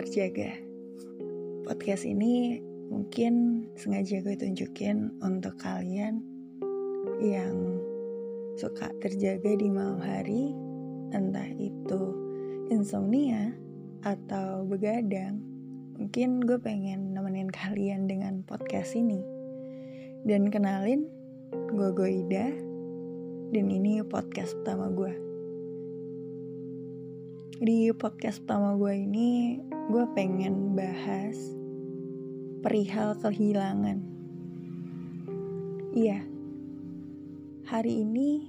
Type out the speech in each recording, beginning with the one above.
terjaga. Podcast ini mungkin sengaja gue tunjukin untuk kalian yang suka terjaga di malam hari, entah itu insomnia atau begadang. Mungkin gue pengen nemenin kalian dengan podcast ini. Dan kenalin, gue Goida, dan ini podcast pertama gue di podcast pertama gue ini gue pengen bahas perihal kehilangan. Iya, hari ini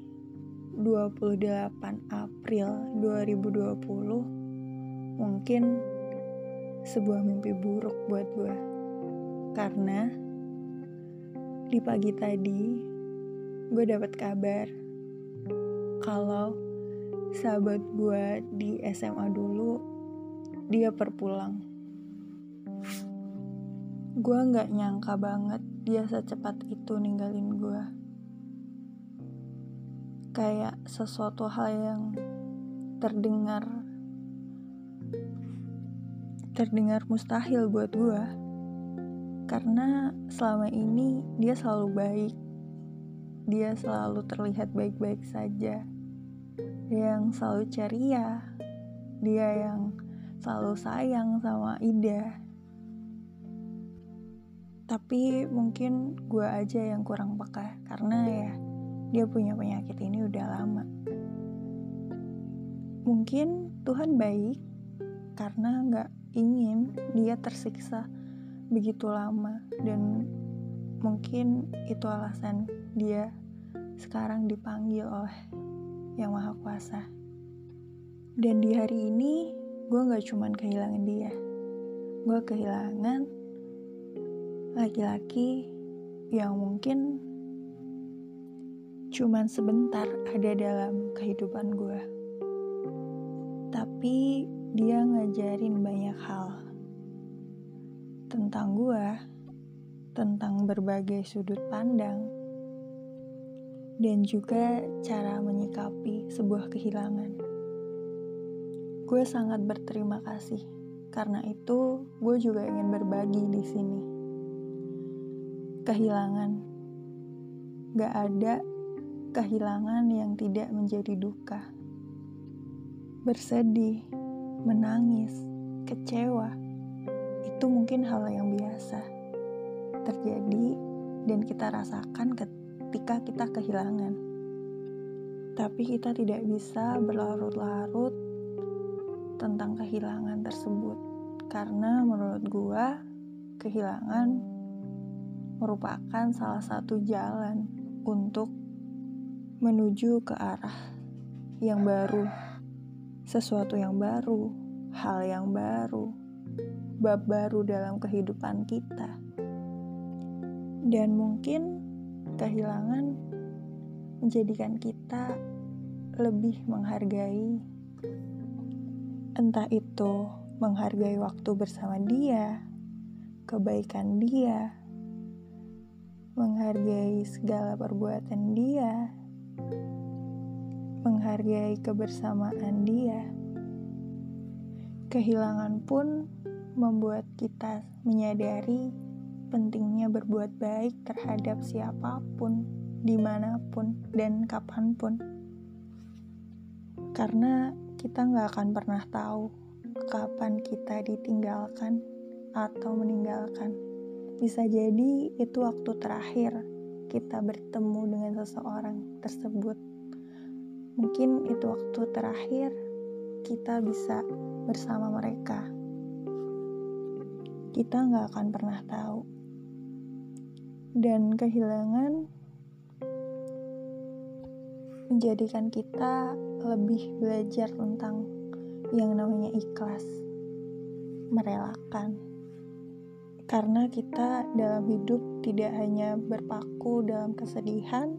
28 April 2020 mungkin sebuah mimpi buruk buat gue. Karena di pagi tadi gue dapat kabar kalau sahabat gue di SMA dulu dia perpulang. Gue nggak nyangka banget dia secepat itu ninggalin gue kayak sesuatu hal yang terdengar terdengar mustahil buat gue karena selama ini dia selalu baik. Dia selalu terlihat baik-baik saja yang selalu ceria, dia yang selalu sayang sama Ida. Tapi mungkin gue aja yang kurang peka karena ya dia punya penyakit ini udah lama. Mungkin Tuhan baik karena gak ingin dia tersiksa begitu lama dan mungkin itu alasan dia sekarang dipanggil oleh yang maha kuasa. Dan di hari ini, gue gak cuman kehilangan dia. Gue kehilangan laki-laki yang mungkin cuman sebentar ada dalam kehidupan gue. Tapi dia ngajarin banyak hal tentang gue, tentang berbagai sudut pandang, dan juga cara menyikapi sebuah kehilangan. Gue sangat berterima kasih karena itu gue juga ingin berbagi di sini. Kehilangan, gak ada kehilangan yang tidak menjadi duka. Bersedih, menangis, kecewa, itu mungkin hal yang biasa terjadi dan kita rasakan ketika ketika kita kehilangan. Tapi kita tidak bisa berlarut-larut tentang kehilangan tersebut. Karena menurut gua, kehilangan merupakan salah satu jalan untuk menuju ke arah yang baru, sesuatu yang baru, hal yang baru, bab baru dalam kehidupan kita. Dan mungkin kehilangan menjadikan kita lebih menghargai entah itu menghargai waktu bersama dia, kebaikan dia, menghargai segala perbuatan dia, menghargai kebersamaan dia. Kehilangan pun membuat kita menyadari pentingnya berbuat baik terhadap siapa pun, di mana pun, dan kapan pun. Karena kita nggak akan pernah tahu kapan kita ditinggalkan atau meninggalkan. Bisa jadi itu waktu terakhir kita bertemu dengan seseorang tersebut. Mungkin itu waktu terakhir kita bisa bersama mereka. Kita nggak akan pernah tahu dan kehilangan menjadikan kita lebih belajar tentang yang namanya ikhlas, merelakan. Karena kita dalam hidup tidak hanya berpaku dalam kesedihan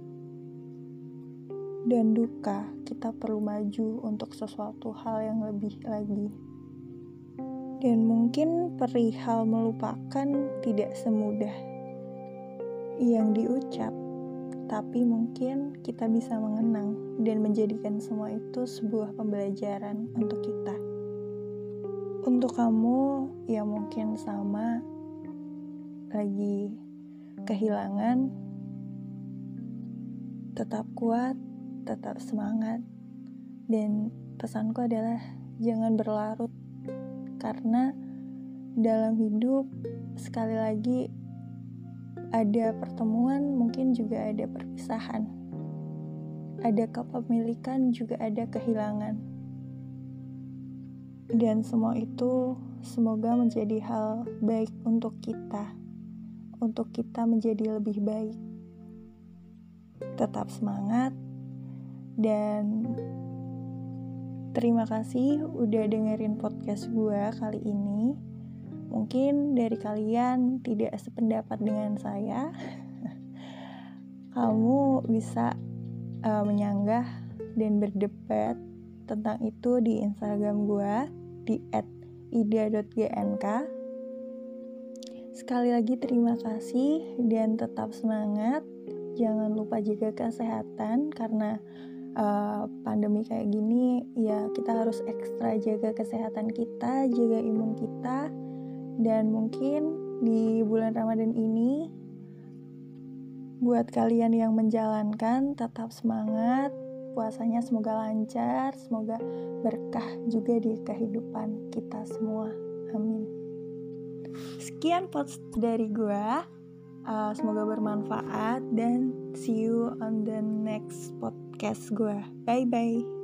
dan duka, kita perlu maju untuk sesuatu hal yang lebih lagi. Dan mungkin perihal melupakan tidak semudah yang diucap, tapi mungkin kita bisa mengenang dan menjadikan semua itu sebuah pembelajaran untuk kita. untuk kamu ya mungkin sama lagi kehilangan tetap kuat tetap semangat dan pesanku adalah jangan berlarut karena dalam hidup sekali lagi ada pertemuan mungkin juga ada perpisahan. Ada kepemilikan juga ada kehilangan. Dan semua itu semoga menjadi hal baik untuk kita untuk kita menjadi lebih baik. Tetap semangat dan terima kasih udah dengerin podcast gue kali ini. Mungkin dari kalian tidak sependapat dengan saya. Kamu bisa uh, menyanggah dan berdebat tentang itu di Instagram gue di @ida.gnk. Sekali lagi terima kasih dan tetap semangat. Jangan lupa jaga kesehatan karena uh, pandemi kayak gini ya kita harus ekstra jaga kesehatan kita, jaga imun kita dan mungkin di bulan Ramadan ini buat kalian yang menjalankan tetap semangat puasanya semoga lancar, semoga berkah juga di kehidupan kita semua. Amin. Sekian post dari gua. Uh, semoga bermanfaat dan see you on the next podcast gue. Bye bye.